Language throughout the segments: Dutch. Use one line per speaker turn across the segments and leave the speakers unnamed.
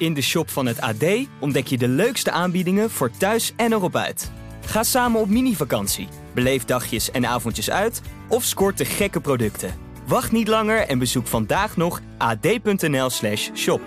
In de shop van het AD ontdek je de leukste aanbiedingen voor thuis en erop uit. Ga samen op mini-vakantie, beleef dagjes en avondjes uit of scoort de gekke producten. Wacht niet langer en bezoek vandaag nog ad.nl/slash shop.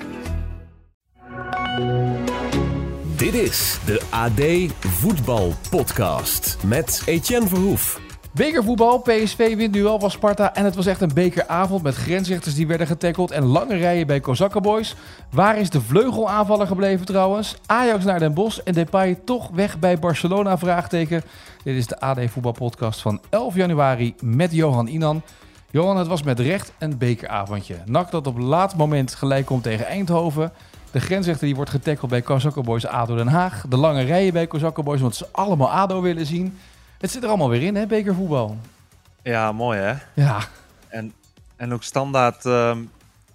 Dit is de AD Voetbal Podcast met Etienne Verhoef.
Bekervoetbal, PSV wint duel van Sparta en het was echt een bekeravond met grensrechters die werden getackeld en lange rijen bij Kozakkenboys. Waar is de vleugelaanvaller gebleven trouwens? Ajax naar Den Bosch en Depay toch weg bij Barcelona? Vraagteken. Dit is de AD Voetbal Podcast van 11 januari met Johan Inan. Johan, het was met recht een bekeravondje. NAC dat op laat moment gelijk komt tegen Eindhoven. De grensrechter die wordt getackeld bij Kozakkenboys ADO Den Haag. De lange rijen bij Kozakkenboys, want ze allemaal ADO willen zien. Het zit er allemaal weer in, hè, bekervoetbal.
Ja, mooi hè?
Ja.
En, en ook standaard, ehm,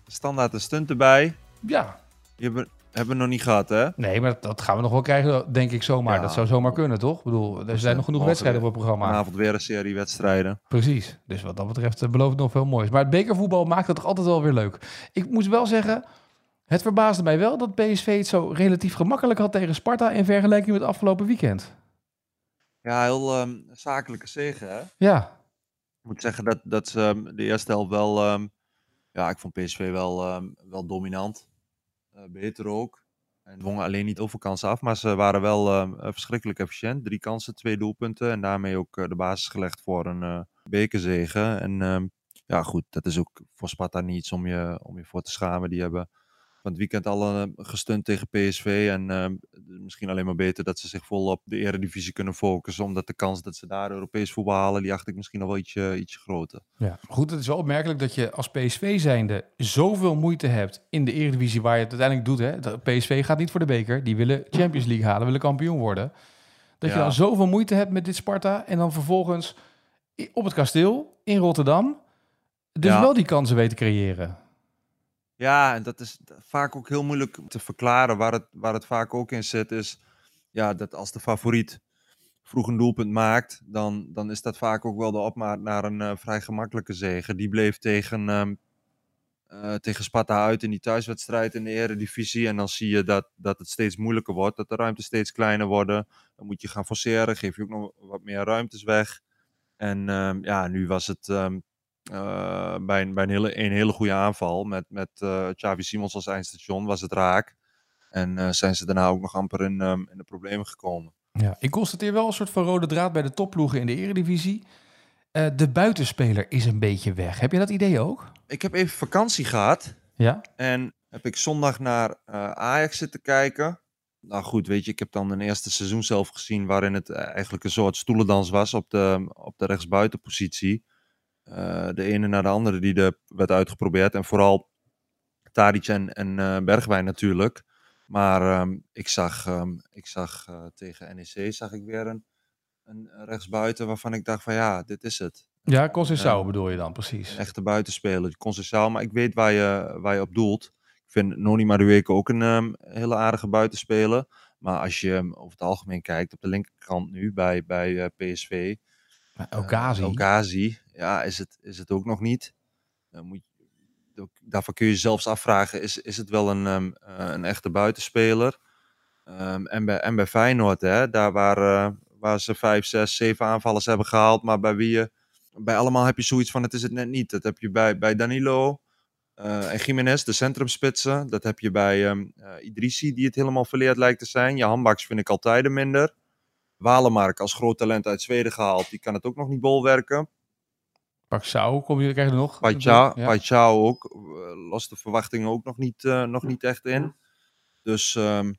standaard een stunt erbij.
Ja.
Die hebben, hebben we nog niet gehad hè?
Nee, maar dat, gaan we nog wel krijgen, denk ik zomaar.
Ja.
Dat zou zomaar kunnen, toch? Ik bedoel, er zijn nog genoeg
Morgen
wedstrijden
weer.
het programma.
Vanavond weer een serie wedstrijden.
Precies. Dus wat dat betreft eh, belooft het nog veel moois. Maar het bekervoetbal maakt het toch altijd wel weer leuk. Ik moet wel zeggen, het verbaasde mij wel dat PSV het zo relatief gemakkelijk had tegen Sparta in vergelijking met afgelopen weekend.
Ja, heel ehm, zakelijke zegen hè?
Ja,
Ik moet zeggen dat, dat ze ehm, de eerste helft wel... ehm, ja, ik vond PSV wel, wel dominant. Eh, beter ook. En dwongen alleen niet over kansen af, maar ze waren wel eh, verschrikkelijk efficiënt. Drie kansen, twee doelpunten. En daarmee ook eh, de basis gelegd voor een bekerzegen. En ja, goed, dat is ook voor Sparta niets om je, om je voor te schamen. Die hebben van het weekend al eh, gestund tegen PSV. En ehm, misschien alleen maar beter dat ze zich vol op de eredivisie kunnen focussen. Omdat de kans dat ze daar Europees voetbal halen, die acht ik misschien nog wel ietsje, ietsje groter.
Ja, goed, het is wel opmerkelijk dat je als PSV zijnde zoveel moeite hebt in de Eredivisie waar je het uiteindelijk doet. Hè? De PSV gaat niet voor de beker, die willen Champions League halen, willen kampioen worden. Dat je dan zoveel moeite hebt met dit Sparta en dan vervolgens op het kasteel in Rotterdam dus
Ja.
wel die kansen weten creëren.
Ja, en dat is vaak ook heel moeilijk te verklaren. Waar het, waar het vaak ook in zit, is ja, dat als de favoriet vroeg een doelpunt maakt, dan, dan is dat vaak ook wel de opmaat naar een eh, vrij gemakkelijke zege. Die bleef tegen, eh, tegen Sparta uit in die thuiswedstrijd in de Eredivisie. En dan zie je dat, dat het steeds moeilijker wordt, dat de ruimtes steeds kleiner worden. Dan moet je gaan forceren, geef je ook nog wat meer ruimtes weg. En ehm, ja, nu was het ehm, eh, bij, een, bij een, hele, een hele goede aanval met, met eh Xavi Simons als eindstation was het raak. En eh, zijn ze daarna ook nog amper in, ehm, in de problemen gekomen.
Ja, ik constateer wel een soort van rode draad bij de topploegen in de Eredivisie. De buitenspeler is een beetje weg. Heb je dat idee ook?
Ik heb even vakantie gehad
Ja.
en heb ik zondag naar Ajax zitten kijken. Nou goed, weet je, ik heb dan een eerste seizoen zelf gezien waarin het eigenlijk een soort stoelendans was op de, op de rechtsbuitenpositie. Eh, de ene na de andere die er werd uitgeprobeerd. En vooral Tadic en, en eh, Bergwijn natuurlijk. Maar ehm, ik zag, ehm, ik zag eh, tegen NEC zag ik weer een, een rechtsbuiten waarvan ik dacht van ja, dit is het.
Ja, Conceição
Ja.
bedoel je dan, precies.
Een echte buitenspeler. Maar ik weet waar je, waar je op doelt. Ik vind Noni Madueke ook een ehm, hele aardige buitenspeler. Maar als je over het algemeen kijkt, op de linkerkant nu bij, bij PSV. Eh,
Okazi.
Ghazi, ja, is het, is het ook nog niet. Dan moet daarvan kun je zelfs afvragen, is, is het wel een, ehm, eh, een echte buitenspeler? Ehm, en, bij, en bij Feyenoord, hè, daar waar, eh, waar ze vijf, zes, zeven aanvallers hebben gehaald, maar bij wie je, bij allemaal heb je zoiets van, het is het net niet. Dat heb je bij, bij Danilo eh, en Jiménez, de centrumspitsen. Dat heb je bij eh, Idrissi, die het helemaal verleerd lijkt te zijn. Je handbaks vind ik altijd er minder. Walemark als groot talent uit Zweden gehaald, die kan het ook nog niet bolwerken.
Paxau, kom je, krijg je er nog?
Paichao,
Ja.
Ook, eh, lost de verwachtingen ook nog niet, eh, nog niet echt in. Dus ehm,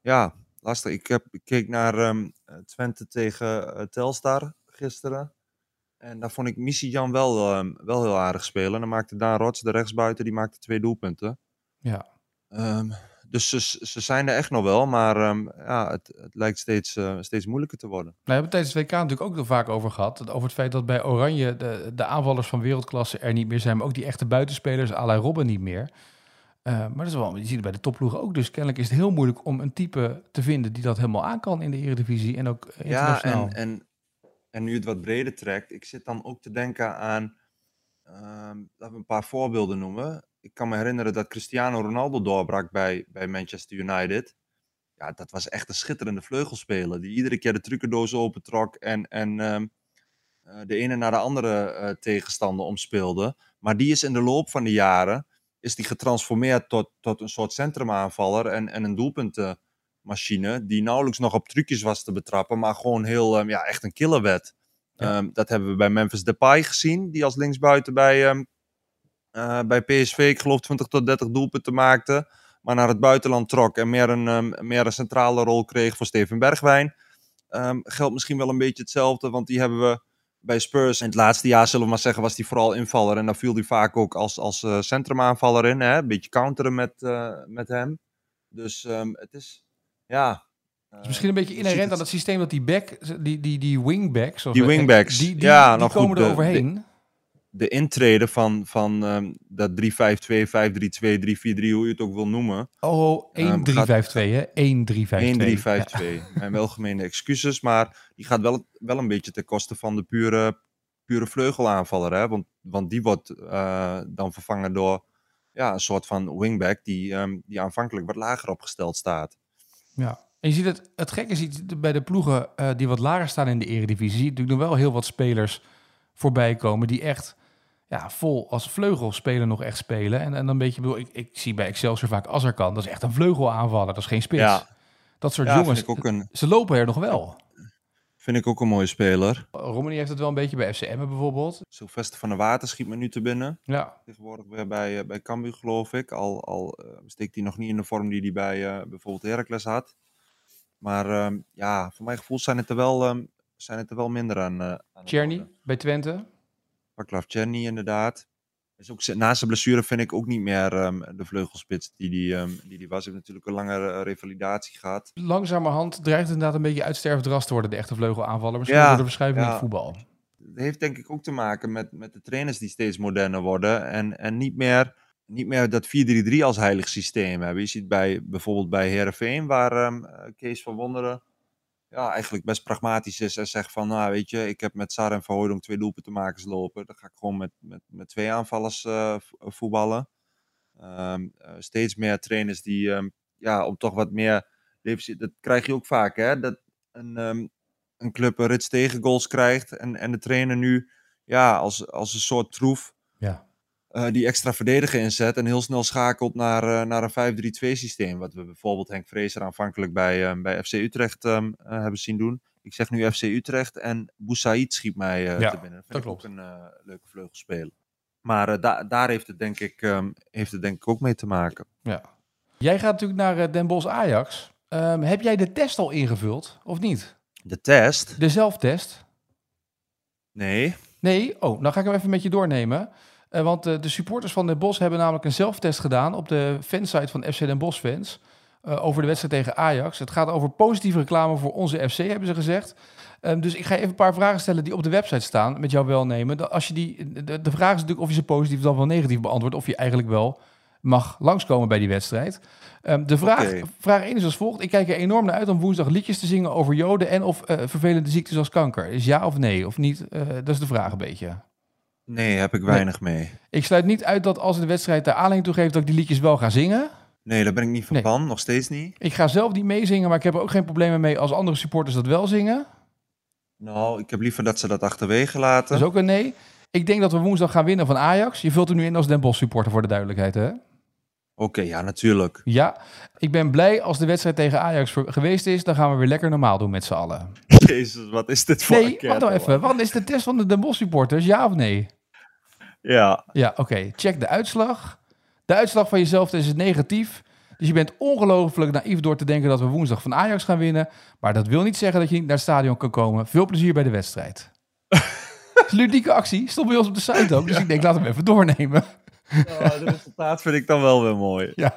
ja, lastig. Ik, heb, ik keek naar ehm, eh, Twente tegen eh, Telstar gisteren. En daar vond ik Missie Jan wel, ehm, wel heel aardig spelen. En dan maakte Daan Rots, de rechtsbuiten, die maakte twee doelpunten.
Ja.
Dus ze, ze zijn er echt nog wel, maar ehm, ja, het, het lijkt steeds, eh, steeds moeilijker te worden.
Nou, we hebben het tijdens het WK natuurlijk ook nog vaak over gehad. Over het feit dat bij Oranje de, de aanvallers van wereldklasse er niet meer zijn. Maar ook die echte buitenspelers, à la Robben, niet meer. Eh, maar dat is wel, je ziet het bij de topploegen ook. Dus kennelijk is het heel moeilijk om een type te vinden die dat helemaal aan kan in de Eredivisie. En ook eh,
Ja,
internationaal.
en, en, en nu het wat breder trekt, ik zit dan ook te denken aan, ehm, laten we een paar voorbeelden noemen. Ik kan me herinneren dat Cristiano Ronaldo doorbrak bij, bij Manchester United. Ja, dat was echt een schitterende vleugelspeler. Die iedere keer de trucendoos opentrok en, en ehm, eh, de ene naar de andere uh, tegenstander omspeelde. Maar die is in de loop van de jaren is die getransformeerd tot, tot een soort centrumaanvaller en, en een doelpuntenmachine. Die nauwelijks nog op trucjes was te betrappen, maar gewoon heel, um, ja, echt een killer werd. Ja. Um, dat hebben we bij Memphis Depay gezien, die als linksbuiten bij, um, uh, bij PSV, ik geloof 20 tot 30 doelpunten maakte. Maar naar het buitenland trok en meer een, um, meer een centrale rol kreeg voor Steven Bergwijn. geldt misschien wel een beetje hetzelfde, want die hebben we bij Spurs in het laatste jaar, zullen we maar zeggen, was hij vooral invaller. En dan viel hij vaak ook als, als uh, centrumaanvaller in. Hè? Een beetje counteren met, uh, met hem. Dus um, het is, ja...
Uh, is misschien een beetje inherent het... aan het systeem dat die back, die, die, die wingbacks...
Die wingbacks,
die, die,
ja.
Die
nou
komen
goed,
er overheen.
De, de intrede van, van um, dat 3-5-2, 5-3-2, 3-4-3, hoe je het ook wil noemen.
Oh, 1-3-5-2 um, hè? 1-3-5-2.
1-3-5-2. Ja. Mijn welgemeende excuses, maar die gaat wel, wel een beetje ten koste van de pure, pure vleugelaanvaller. Hè? Want, want die wordt uh, dan vervangen door ja, een soort van wingback die, um, die aanvankelijk wat lager opgesteld staat.
Ja, en je ziet het, het gekke is bij de ploegen uh, die wat lager staan in de eredivisie, natuurlijk nog wel heel wat spelers voorbij komen die echt ja, vol als vleugelspeler nog echt spelen. En, en dan een beetje, bedoel, ik, ik zie bij Excelsior vaak Azarkan, dat is echt een vleugelaanvaller, dat is geen spits.
Ja.
Dat soort
Ja,
jongens,
ook een-
ze lopen er nog wel.
Vind ik ook een mooie speler.
Romani heeft het wel een beetje bij FCM bijvoorbeeld.
Sylvester van der Water schiet me nu te binnen.
Ja,
Tegenwoordig weer bij, eh, bij Cambuur, geloof ik. Al, al eh, steekt hij nog niet in de vorm die hij bij eh, bijvoorbeeld Heracles had. Maar ehm, ja, voor mijn gevoel zijn het er wel, ehm, zijn het er wel minder aan. aan het
Czerny
worden.
bij Twente.
Václav Czerny inderdaad. Is ook, na zijn blessure vind ik ook niet meer ehm, de vleugelspits die die, ehm, die die was. Hij heeft natuurlijk een lange eh, revalidatie gehad.
Langzamerhand dreigt het inderdaad een beetje uitsterfdras te worden, de echte vleugelaanvaller. Misschien
Ja,
door de verschuiving in
ja.
het voetbal.
Dat heeft denk ik ook te maken met, met de trainers die steeds moderner worden. En, en niet, meer, niet meer dat 4-3-3 als heilig systeem hebben. Je ziet bij, bijvoorbeeld bij Herenveen, waar ehm, eh, Kees van Wonderen ja, eigenlijk best pragmatisch is. En zegt van, nou weet je, ik heb met Sar en twee doelpuntenmakers lopen. Dan ga ik gewoon met, met, met twee aanvallers eh, vo- voetballen. Ehm, eh, steeds meer trainers die, ehm, ja, om toch wat meer... Dat krijg je ook vaak, hè. Dat een, ehm, een club een rits tegengoals krijgt. En, en de trainer nu, ja, als, als een soort troef
Ja.
Eh, die extra verdediger inzet en heel snel schakelt naar, eh, naar een 5-3-2 systeem. Wat we bijvoorbeeld Henk Vrezer aanvankelijk bij, eh, bij FC Utrecht ehm, eh, hebben zien doen. Ik zeg nu FC Utrecht en Boussaïd schiet mij
Ja,
te binnen. Dat
dat
vind ik ook een leuke vleugelspeler. Maar da- daar heeft het, denk ik, ehm, heeft het denk ik ook mee te maken.
ja. Jij gaat natuurlijk naar Den Bosch Ajax. Ehm, heb jij de test al ingevuld, of niet?
De test?
De zelftest?
Nee.
Nee? Oh, dan ga ik hem even met je doornemen. Eh, want eh, de supporters van Den Bosch hebben namelijk een zelftest gedaan op de fansite van FC Den Bosch fans. eh, over de wedstrijd tegen Ajax. Het gaat over positieve reclame voor onze FC, hebben ze gezegd. Ehm, dus ik ga even een paar vragen stellen die op de website staan, met jouw welnemen. Als je die, de, de vraag is natuurlijk of je ze positief dan wel negatief beantwoordt, of je eigenlijk wel mag langskomen bij die wedstrijd. Ehm, de vraag, vraag 1 is als volgt. Ik kijk er enorm naar uit om woensdag liedjes te zingen over joden en of vervelende ziektes als kanker. Is ja of nee? Of niet? Dat is de vraag een beetje.
Nee, heb ik weinig mee.
Ik sluit niet uit dat als de wedstrijd daar aanleiding toe geeft dat ik die liedjes wel ga zingen.
Nee, daar ben ik niet van
Nee.
plan. Nog steeds niet.
Ik ga zelf niet meezingen, maar ik heb er ook geen problemen mee als andere supporters dat wel zingen.
Nou, ik heb liever dat ze dat achterwege laten.
Dat is ook een nee. Ik denk dat we woensdag gaan winnen van Ajax. Je vult er nu in als Den Bosch supporter voor de duidelijkheid, hè?
Oké, ja, natuurlijk.
Ja. Ik ben blij als de wedstrijd tegen Ajax geweest is. Dan gaan we weer lekker normaal doen met z'n allen.
Jezus, wat is dit voor
Nee,
enquête,
wacht nou even. Wat is de test van de Den Bosch supporters? Ja of nee?
Ja,
Ja, oké. Check de uitslag. De uitslag van jezelf is negatief. Dus je bent ongelooflijk naïef door te denken dat we woensdag van Ajax gaan winnen. Maar dat wil niet zeggen dat je niet naar het stadion kan komen. Veel plezier bij de wedstrijd. Het ludieke actie. Stond bij ons op de site ook. Dus ik denk, laat hem even doornemen.
Oh, het resultaat vind ik dan wel weer mooi.
Ja,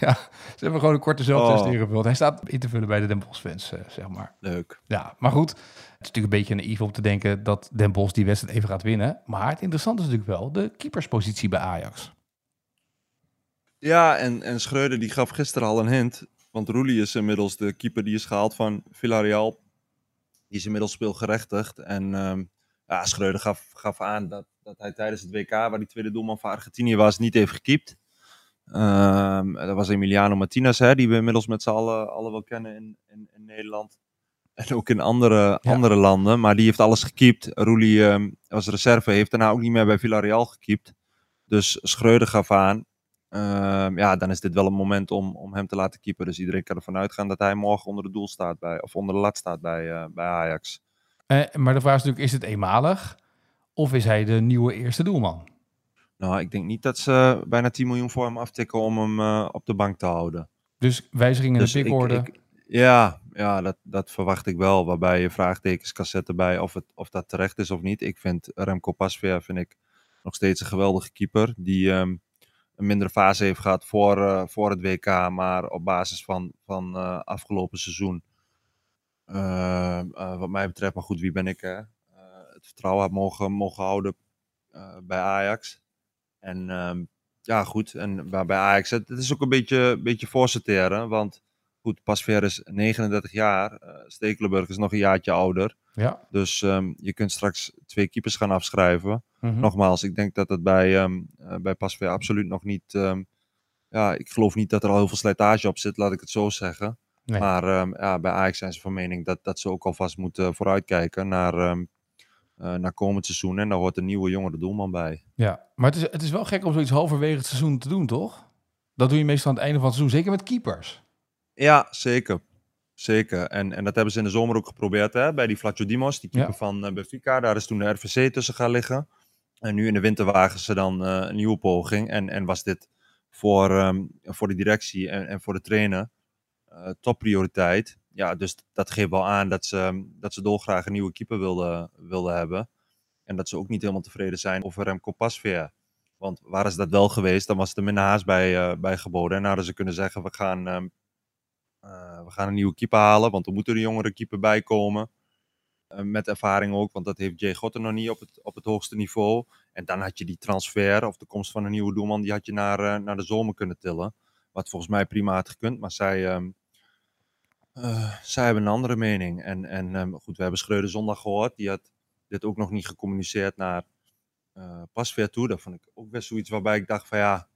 ja. ze hebben gewoon een korte zelftest
Oh.
ingevuld. Hij staat in te vullen bij de Den Bosch fans, eh, zeg maar.
Leuk.
Ja, maar goed. Het is natuurlijk een beetje naïef om te denken dat Den Bosch die wedstrijd even gaat winnen. Maar het interessante is natuurlijk wel de keeperspositie bij Ajax.
Ja, en, en Schreuder die gaf gisteren al een hint. Want Roelie is inmiddels de keeper die is gehaald van Villarreal. Die is inmiddels speelgerechtigd. En ehm, ja, Schreuder gaf, gaf aan dat, dat hij tijdens het WK, waar die tweede doelman van Argentinië was, niet heeft gekiept. Ehm, dat was Emiliano Martinez, hè, die we inmiddels met z'n allen, allen wel kennen in, in Nederland. En ook in andere, andere landen. Maar die heeft alles gekiept. Roelie ehm, als reserve heeft daarna ook niet meer bij Villarreal gekiept. Dus Schreuder gaf aan. Ehm, ja, dan is dit wel een moment om, om hem te laten keepen. Dus iedereen kan ervan uitgaan dat hij morgen onder de doel staat bij, of onder de lat staat bij, uh, bij Ajax.
Eh, maar de vraag is natuurlijk, is het eenmalig? Of is hij de nieuwe eerste doelman?
Nou, ik denk niet dat ze bijna 10 miljoen voor hem aftikken om hem uh, op de bank te houden.
Dus wijzigingen in dus de pikorde?
Ja, ja dat, dat verwacht ik wel. Waarbij je vraagtekens kan zetten bij of, het, of dat terecht is of niet. Ik vind Remco Pasveer vind ik nog steeds een geweldige keeper. Die um, een mindere fase heeft gehad voor, uh, voor het WK. Maar op basis van, van uh, afgelopen seizoen. Uh, wat mij betreft, maar goed, wie ben ik? Het vertrouwen had mogen, mogen houden bij Ajax. En um, ja, goed. En bij Ajax, het, het is ook een beetje, beetje voorsorteren. Want goed, Pasveer is 39 jaar. Uh, Stekelenburg is nog een jaartje ouder.
Ja.
Dus um, je kunt straks twee keepers gaan afschrijven. Mm -hmm. Nogmaals, ik denk dat het bij, um, uh, bij Pasveer absoluut nog niet... Um, ja, ik geloof niet dat er al heel veel slijtage op zit, laat ik het zo zeggen. Nee. Maar ja, bij Ajax zijn ze van mening dat, dat ze ook alvast moeten vooruitkijken naar, uh, naar komend seizoen. En daar hoort een nieuwe jongere doelman bij.
Ja, maar het is, het is wel gek om zoiets halverwege het seizoen te doen, toch? Dat doe je meestal aan het einde van het seizoen, zeker met keepers.
Ja, zeker. Zeker. En, en dat hebben ze in de zomer ook geprobeerd hè, bij die Flatio Dimos, die keeper ja. van uh, Benfica. Daar is toen de RVC tussen gaan liggen. En nu in de winter wagen ze dan uh, een nieuwe poging. En, en was dit voor, um, voor de directie en, en voor de trainer uh, topprioriteit. Ja, dus dat geeft wel aan dat ze, dat ze dolgraag een nieuwe keeper wilden, wilden hebben. En dat ze ook niet helemaal tevreden zijn over Remco Pasveer. Want waren ze dat wel geweest, dan was er minder haast bij, bij geboden. En hadden ze kunnen zeggen, we gaan... Uh, we gaan een nieuwe keeper halen, want er moet er een jongere keeper bij komen. Uh, met ervaring ook, want dat heeft Jay Gotter nog niet op het, op het hoogste niveau. En dan had je die transfer of de komst van een nieuwe doelman, die had je naar, uh, naar de zomer kunnen tillen. Wat volgens mij prima had gekund, maar zij, um, zij hebben een andere mening. En, en um, goed, we hebben Schreuder zondag gehoord, die had dit ook nog niet gecommuniceerd naar Pasveer toe. Dat vond ik ook best zoiets waarbij ik dacht van ja,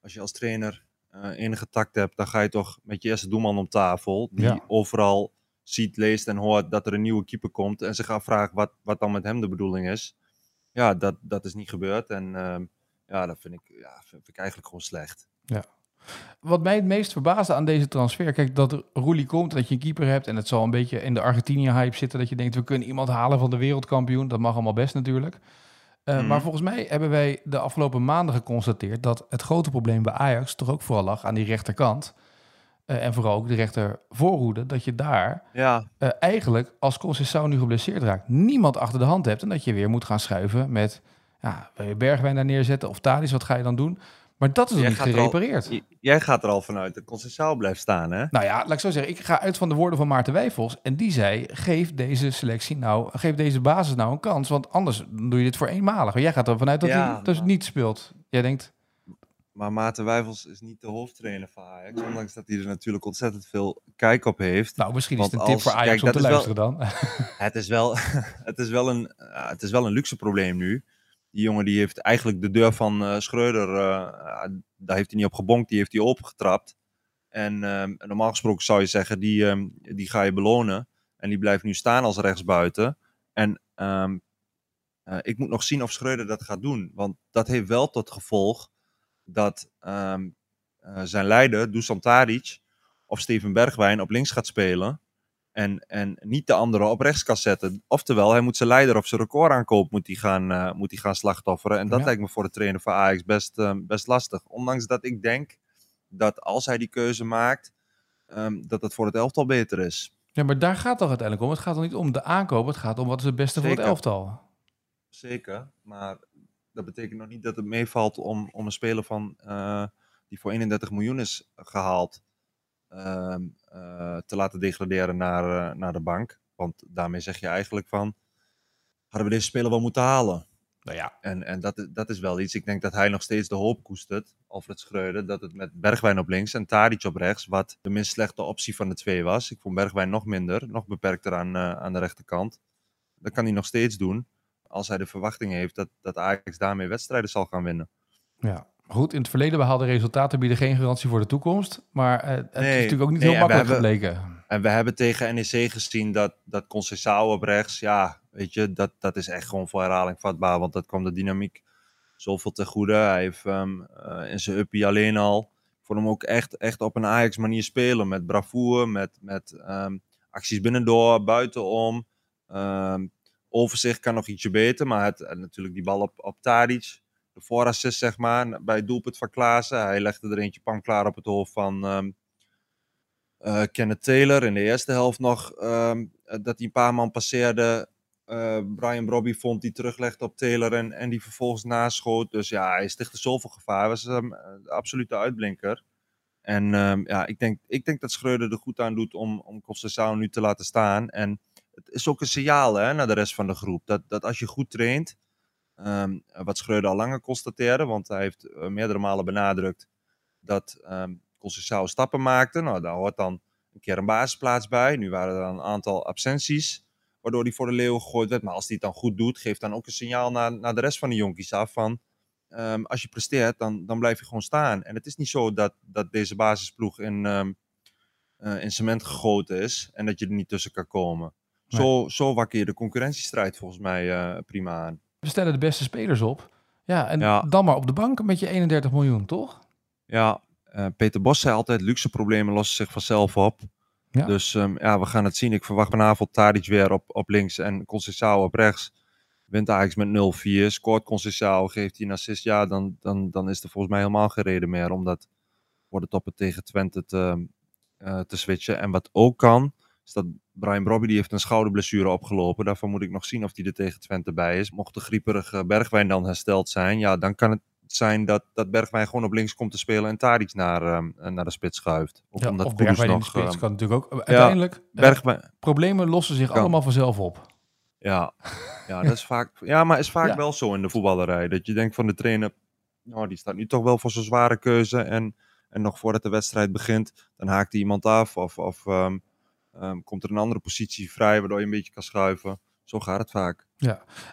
als je als trainer uh, enige tact hebt, dan ga je toch met je eerste doelman om tafel. Die ja. overal ziet, leest en hoort dat er een nieuwe keeper komt. En ze gaan vragen wat, wat dan met hem de bedoeling is. Ja, dat, dat is niet gebeurd. En uh, ja, dat vind ik, ja, vind ik eigenlijk gewoon slecht.
Ja. Wat mij het meest verbaasde aan deze transfer, kijk, dat Roelie komt, dat je een keeper hebt en het zal een beetje in de Argentinië-hype zitten, dat je denkt, we kunnen iemand halen van de wereldkampioen. Dat mag allemaal best natuurlijk. Uh, mm. Maar volgens mij hebben wij de afgelopen maanden geconstateerd dat het grote probleem bij Ajax toch ook vooral lag aan die rechterkant. Uh, en vooral ook de rechter voorhoede, dat je daar
ja.
uh, eigenlijk als Concessao nu geblesseerd raakt, niemand achter de hand hebt. En dat je weer moet gaan schuiven met, ja, wil je Bergwijn daar neerzetten of Thadis, wat ga je dan doen? Maar dat is nog niet gerepareerd.
Al, jij gaat er al vanuit dat Concessao blijft staan, hè?
Nou ja, laat ik zo zeggen. Ik ga uit van de woorden van Maarten Wijfels. En die zei, geef deze selectie nou, geef deze basis nou een kans. Want anders doe je dit voor eenmalig. Maar jij gaat er vanuit dat ja, hij dus maar... niet speelt. Jij denkt...
Maar Maarten Wijfels is niet de hoofdtrainer van Ajax. Ondanks dat hij er natuurlijk ontzettend veel kijk op heeft.
Nou, misschien is het een tip als, voor Ajax kijk, om te luisteren wel, dan.
het, is wel, het, is wel een, uh, het is wel een luxe probleem nu die jongen die heeft eigenlijk de deur van uh, Schreuder, uh, daar heeft hij niet op gebonkt, die heeft hij opgetrapt. En um, normaal gesproken zou je zeggen, die, um, die ga je belonen. En die blijft nu staan als rechtsbuiten. En uh, ik moet nog zien of Schreuder dat gaat doen. Want dat heeft wel tot gevolg dat zijn leider, Dusan Tadic, of Steven Bergwijn op links gaat spelen. En, en niet de andere op rechts kan zetten. Oftewel, hij moet zijn leider of zijn record aankoop moet hij gaan, uh, moet hij gaan slachtofferen. En dat ja. lijkt me voor de trainer van Ajax best, uh, best lastig. Ondanks dat ik denk dat als hij die keuze maakt, um, dat het voor het elftal beter is.
Ja, maar daar gaat het toch uiteindelijk om. Het gaat toch niet om de aankoop, het gaat om wat is het beste Zeker. voor het elftal.
Zeker, maar dat betekent nog niet dat het meevalt om, om een speler van, uh, die voor 31 miljoen is gehaald te laten degraderen naar, uh, naar de bank. Want daarmee zeg je eigenlijk van, hadden we deze speler wel moeten halen?
Nou ja.
En, en dat, dat is wel iets. Ik denk dat hij nog steeds de hoop koestert, Alfred Schreuder, dat het met Bergwijn op links en Tadic op rechts, wat de minst slechte optie van de twee was. Ik vond Bergwijn nog minder, nog beperkter aan, uh, aan de rechterkant. Dat kan hij nog steeds doen, als hij de verwachting heeft dat, dat Ajax daarmee wedstrijden zal gaan winnen.
Ja, Goed, in het verleden behaalde resultaten bieden geen garantie voor de toekomst. Maar uh, het is natuurlijk ook niet
nee,
heel
we
makkelijk
hebben-
gebleken.
En we hebben tegen NEC gezien dat, dat Conceição op rechts, ja, weet je, dat, dat is echt gewoon voor herhaling vatbaar. Want dat kwam de dynamiek zoveel ten goede. Hij heeft ehm, eh, in zijn uppie alleen al, vond hem ook echt, echt op een Ajax manier spelen. Met bravoure, met, met ehm, acties binnendoor, buitenom. Ehm, overzicht kan nog ietsje beter, maar het, en natuurlijk die bal op, op Tadic. De voorassist, zeg maar, bij het doelpunt van Klaassen. Hij legde er eentje pan klaar op het hoofd van... ehm eh, Kenneth Taylor in de eerste helft nog ehm, eh, dat hij een paar man passeerde. Eh, Brian Brobby vond die teruglegde op Taylor en, en die vervolgens naschoot. Dus ja, hij stichtte zoveel gevaar. Was um, de absolute uitblinker. En ehm, ja, ik denk, ik denk dat Schreuder er goed aan doet om, om Conceição nu te laten staan. En het is ook een signaal hè, naar de rest van de groep. Dat, dat als je goed traint, ehm, wat Schreuder al langer constateerde, want hij heeft eh, meerdere malen benadrukt dat Conceição stappen maakte. Nou, daar hoort dan een keer een basisplaats bij. Nu waren er een aantal absenties, waardoor hij voor de leeuwen gegooid werd. Maar als hij het dan goed doet, geeft dan ook een signaal naar, naar de rest van de jonkies af van... ehm, als je presteert, dan, dan blijf je gewoon staan. En het is niet zo dat, dat deze basisploeg in, eh, in cement gegoten is en dat je er niet tussen kan komen. Zo, zo wakker je de concurrentiestrijd volgens mij eh, prima aan.
We stellen de beste spelers op. Ja, en
Ja.
dan maar op de bank met je 31 miljoen, toch?
Ja, eh, Peter Bos zei altijd, luxe problemen lossen zich vanzelf op.
Ja.
Dus ehm, ja, we gaan het zien. Ik verwacht vanavond Tadic weer op, op links en Conceição op rechts. Wint Ajax met 0-4, scoort Conceição, geeft hij een assist. Ja, dan, dan, dan is er volgens mij helemaal geen reden meer om dat voor de toppen tegen Twente te, eh, te switchen. En wat ook kan, is dat Brian Brobby die heeft een schouderblessure opgelopen. Daarvan moet ik nog zien of hij er tegen Twente bij is. Mocht de grieperige Bergwijn dan hersteld zijn, ja, dan kan het zijn dat, dat Bergwijn gewoon op links komt te spelen en Tadic naar, ehm, naar de spits schuift. Of
Ja,
omdat
of Bergwijn in de
nog...
spits
ehm,
kan natuurlijk ook. Uiteindelijk, eh,
Bergwijn,
problemen lossen zich
Kan.
allemaal vanzelf op.
Ja, ja, dat is vaak, ja, maar is vaak
Ja.
wel zo in de voetballerij. Dat je denkt van de trainer, nou, die staat nu toch wel voor zo'n zware keuze. En, en nog voordat de wedstrijd begint, dan haakt hij iemand af. Of, of ehm, ehm, komt er een andere positie vrij, waardoor je een beetje kan schuiven. Zo gaat het vaak.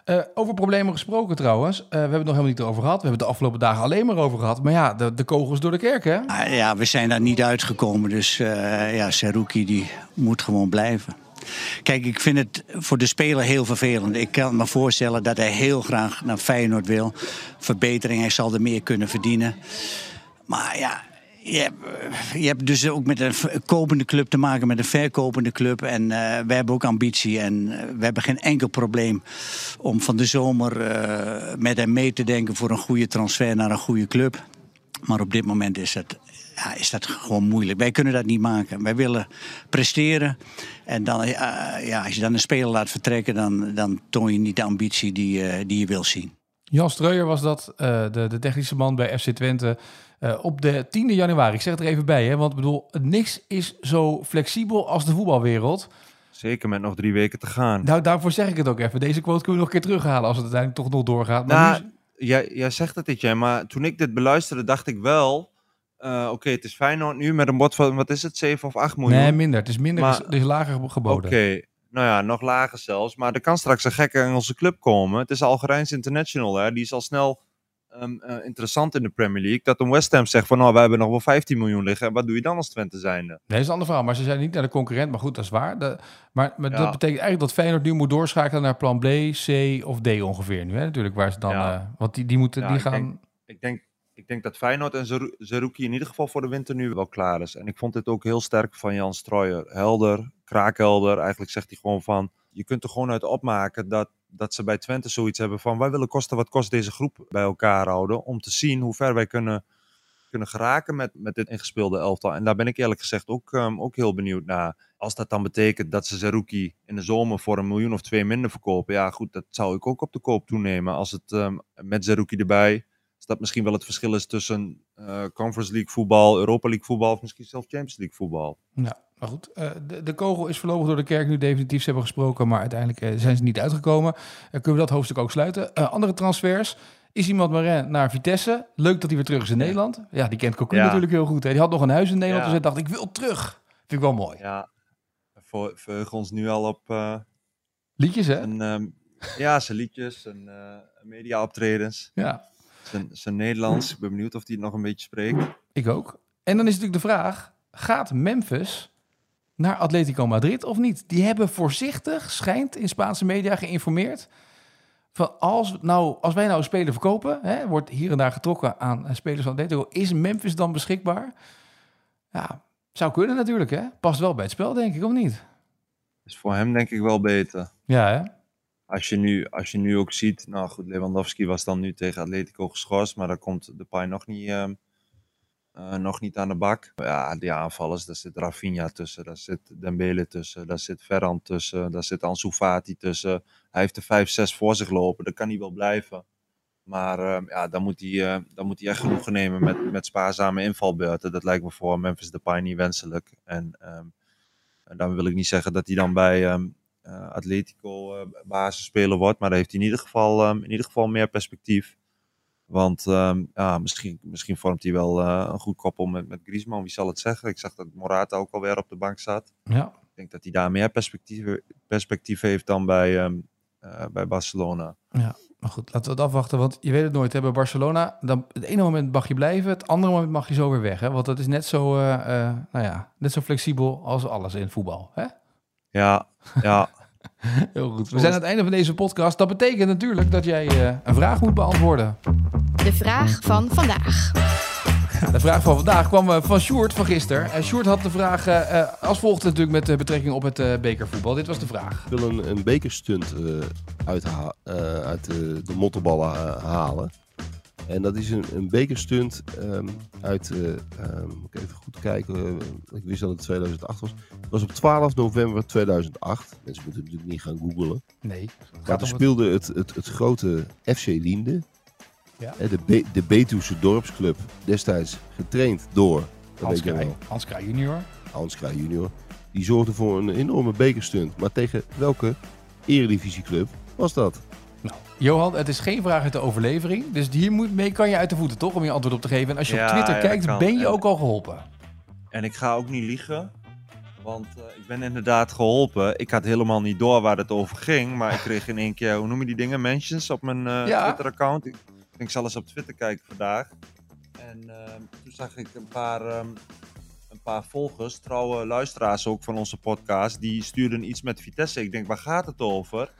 Eh, over problemen gesproken trouwens. Eh, we hebben het nog helemaal niet over gehad. We hebben het de afgelopen dagen alleen maar over gehad. Maar ja, de, de kogels door de kerk, hè?
Ah, Ja, we zijn daar niet uitgekomen. Dus eh ja, Seruki die moet gewoon blijven. Kijk, ik vind het voor de speler heel vervelend. Ik kan me voorstellen dat hij heel graag naar Feyenoord wil. Verbetering, hij zal er meer kunnen verdienen. Maar ja, je hebt, eh, je hebt dus ook met een kopende club te maken, met een verkopende club. En eh we hebben ook ambitie en eh, we hebben geen enkel probleem om van de zomer met hem mee te denken voor een goede transfer naar een goede club. Maar op dit moment is dat, ja, is dat gewoon moeilijk. Wij kunnen dat niet maken. Wij willen presteren. En dan, ja, als je dan een speler laat vertrekken, dan, dan toon je niet de ambitie die, die je wil zien.
Jan Streuer was dat, de, de technische man bij FC Twente. Eh, op de 10e januari. Ik zeg het er even bij, hè, want ik bedoel, niks is zo flexibel als de voetbalwereld.
Zeker met nog drie weken te gaan.
Nou, daarvoor zeg ik het ook even. Deze quote kunnen we nog een keer terughalen als het uiteindelijk toch nog doorgaat. Maar
Nou,
nu-
jij, jij zegt het dit, jij, maar toen ik dit beluisterde, dacht ik wel... eh, Oké, het is Feyenoord nu met een bod van, wat is het, 7 of 8 miljoen?
nee, minder. Het is minder,
Maar-
het is- het is lager geboden.
Oké, nou ja, nog lager zelfs. Maar er kan straks een gekke Engelse club komen. Het is Algerijns International, hè. Die is al snel ehm, eh, interessant in de Premier League. Dat een West Ham zegt van, nou, we hebben nog wel 15 miljoen liggen. En wat doe je dan als Twente zijnde?
Nee, dat is een ander verhaal. Maar ze zijn niet naar de concurrent. Maar goed, dat is waar. De, maar maar
Ja.
dat betekent eigenlijk dat Feyenoord nu moet doorschakelen naar plan B, C of D ongeveer nu. Hè? Natuurlijk, waar ze dan...
Ja.
eh, want die, die moeten
Ja,
die
ik
gaan...
denk- Ik denk, ik denk dat Feyenoord en Zerouki in ieder geval voor de winter nu wel klaar is. En ik vond dit ook heel sterk van Jan Strooijer. Helder, kraakhelder. Eigenlijk zegt hij gewoon van, je kunt er gewoon uit opmaken dat, dat ze bij Twente zoiets hebben van, wij willen kosten wat kost deze groep bij elkaar houden. Om te zien hoe ver wij kunnen, kunnen geraken met, met dit ingespeelde elftal. En daar ben ik eerlijk gezegd ook, ehm, ook heel benieuwd naar. Als dat dan betekent dat ze Zerouki in de zomer voor een miljoen of twee minder verkopen. Ja goed, dat zou ik ook op de koop toenemen. Als het ehm, met Zerouki erbij is dat misschien wel het verschil is tussen eh, Conference League voetbal, Europa League voetbal of misschien zelfs Champions League voetbal.
Ja, maar goed. eh, de, de kogel is voorlopig door de kerk nu definitief. Ze hebben gesproken, maar uiteindelijk eh, zijn ze niet uitgekomen. Eh, kunnen we dat hoofdstuk ook sluiten. Andere transfers. Is iemand Marin naar Vitesse. Leuk dat hij weer terug is in Nederland. Ja, die kent Cocu
Ja.
natuurlijk heel goed. Hè. Die had nog een huis in Nederland,
Ja.
dus hij dacht, ik wil terug. Vind ik wel mooi.
Ja, we verheugen ons nu al op eh,
Liedjes, hè?
ehm, ja, zijn liedjes en eh media optredens.
Ja.
Zijn, zijn Nederlands. Ik ben benieuwd of hij het nog een beetje spreekt.
Ik ook. En dan is natuurlijk de vraag: gaat Memphis naar Atletico Madrid of niet? Die hebben voorzichtig, schijnt in Spaanse media geïnformeerd. Van als, nou, als wij nou een speler verkopen, hè, wordt hier en daar getrokken aan spelers van Atletico, is Memphis dan beschikbaar? Ja, zou kunnen natuurlijk, hè? Past wel bij het spel, denk ik, of niet?
Is voor hem denk ik wel beter.
Ja, hè?
Als je nu, als je nu ook ziet, nou goed, Lewandowski was dan nu tegen Atletico geschorst, maar daar komt de Pai nog niet, ehm, eh, nog niet aan de bak. Ja, die aanvallers, daar zit Rafinha tussen, daar zit Dembele tussen, daar zit Ferran tussen, daar zit Ansu Fati tussen. Hij heeft er 5, 6 voor zich lopen, dat kan hij wel blijven. Maar ehm, ja, dan moet, hij, eh, dan moet hij echt genoegen nemen met, met spaarzame invalbeurten. Dat lijkt me voor Memphis Depay niet wenselijk. En ehm, dan wil ik niet zeggen dat hij dan bij eh, Atletico basisspeler wordt. Maar dan heeft hij in ieder geval, in ieder geval meer perspectief. Want ehm, ja, misschien, misschien vormt hij wel uh, een goed koppel met, met Griezmann. Wie zal het zeggen? Ik zag dat Morata ook alweer op de bank zat.
Ja.
Ik denk dat hij daar meer perspectief, perspectief heeft dan bij, um, bij Barcelona.
Ja, maar goed, laten we het afwachten. Want je weet het nooit. Hè? Bij Barcelona, dan, het ene moment mag je blijven. Het andere moment mag je zo weer weg. Hè? Want dat is net zo, nou ja, net zo flexibel als alles in voetbal. Hè?
Ja, ja.
Heel goed. We zijn aan het einde van deze podcast. Dat betekent natuurlijk dat jij uh, een vraag moet beantwoorden.
De vraag van vandaag.
De vraag van vandaag kwam uh, van Sjoerd van gisteren. En Sjoerd had de vraag uh, als volgt natuurlijk met betrekking op het bekervoetbal. Dit was de vraag.
Ik wil een, een bekerstunt uit, uit de mottenballen halen. En dat is een, een bekerstunt um, uit, uh, um, moet ik even goed kijken, uh, ik wist dat het 2008 was. Het was op 12 november 2008. Mensen moeten natuurlijk niet gaan googlen.
Nee.
Maar toen speelde het, het, het grote FC Liende. Ja. De, Be de Betuwse dorpsclub, destijds getraind door
Hans Kraaij, Hans Kraaij junior.
Hans Kraaij junior. Die zorgde voor een enorme bekerstunt. Maar tegen welke eredivisieclub was dat?
Nou, Johan, het is geen vraag uit de overlevering. Dus hiermee kan je uit de voeten, toch? Om je antwoord op te geven. En als je
Ja,
op Twitter
ja,
kijkt, ben je ook al geholpen.
En ik ga ook niet liegen. Want eh, ik ben inderdaad geholpen. Ik had helemaal niet door waar het over ging. Maar ik kreeg in één keer, hoe noem je die dingen? Mentions op mijn eh,
Ja.
Twitter-account. Ik denk, ik zal eens op Twitter kijken vandaag. En ehm, toen zag ik een paar, ehm, een paar volgers, trouwe luisteraars ook van onze podcast. Die stuurden iets met Vitesse. Ik denk, waar gaat het over?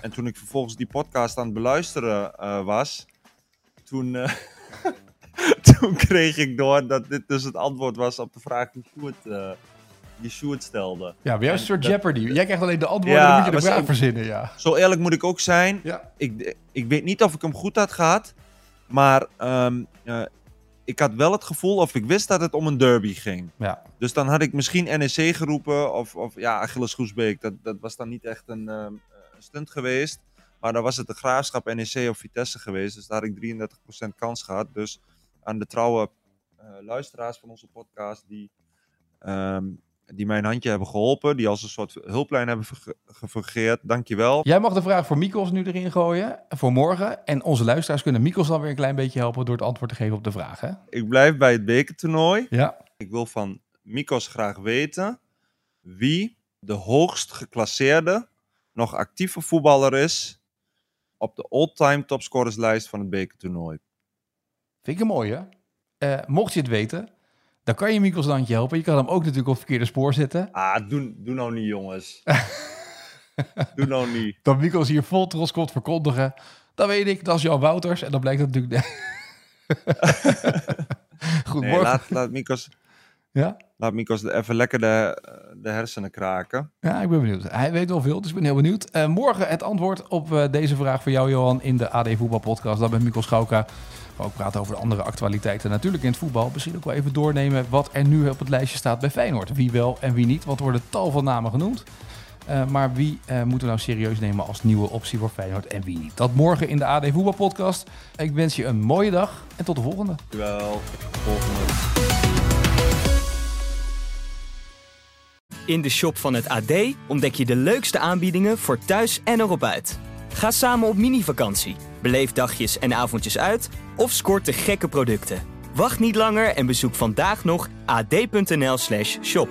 En toen ik vervolgens die podcast aan het beluisteren eh, was, toen, toen kreeg ik door dat dit dus het antwoord was op de vraag die Sjoerd, eh, die Sjoerd stelde.
Ja, weer een
En
soort
dat-
Jeopardy. Jij krijgt alleen de antwoorden,
Ja,
dan moet je de vraag
zo-
verzinnen, ja.
Zo eerlijk moet ik ook zijn.
Ja.
Ik, ik weet niet of ik hem goed had gehad, maar ehm, eh, ik had wel het gevoel of ik wist dat het om een derby ging.
Ja.
Dus dan had ik misschien NEC geroepen of, of ja, Achilles Groesbeek. Dat, dat was dan niet echt een, ehm, stunt geweest. Maar dan was het de Graafschap, NEC of Vitesse geweest. Dus daar had ik 33% kans gehad. Dus aan de trouwe eh, luisteraars van onze podcast die, ehm, die mij een handje hebben geholpen. Die als een soort hulplijn hebben gefungeerd. Dankjewel.
Jij mag de vraag voor Mikos nu erin gooien, voor morgen. En onze luisteraars kunnen Mikos dan weer een klein beetje helpen door het antwoord te geven op de vraag, hè?
Ik blijf bij het bekertoernooi.
Ja.
Ik wil van Mikos graag weten wie de hoogst geclasseerde, nog actieve voetballer is op de all-time topscorerslijst van het bekertoernooi.
Vind ik een mooie. Eh, mocht je het weten, dan kan je Mikos een handje helpen. Je kan hem ook natuurlijk op het verkeerde spoor zetten.
Ah, doe, doe nou niet, jongens. doe nou niet.
Dat Mikos hier vol trots komt verkondigen. Dan weet ik, dat is Jan Wouters. En dan blijkt dat natuurlijk... Goed,
Nee, laat, laat Mikos,
Ja?
laat Mikos even lekker de, de hersenen kraken.
Ja, ik ben benieuwd. Hij weet wel veel, dus ik ben heel benieuwd. Eh, morgen het antwoord op eh, deze vraag voor jou, Johan, in de AD Voetbal Podcast. Dan met Mikkel Schauka. We gaan ook praten over de andere actualiteiten. Natuurlijk in het voetbal. Misschien ook wel even doornemen wat er nu op het lijstje staat bij Feyenoord. Wie wel en wie niet, want er worden tal van namen genoemd. Eh, maar wie eh, moeten we nou serieus nemen als nieuwe optie voor Feyenoord en wie niet? Dat morgen in de AD Voetbal Podcast. Ik wens je een mooie dag en tot de volgende.
Wel, volgende.
In de shop van het AD ontdek je de leukste aanbiedingen voor thuis en erop uit. Ga samen op mini-vakantie, beleef dagjes en avondjes uit of scoort de gekke producten. Wacht niet langer en bezoek vandaag nog ad.nl/shop.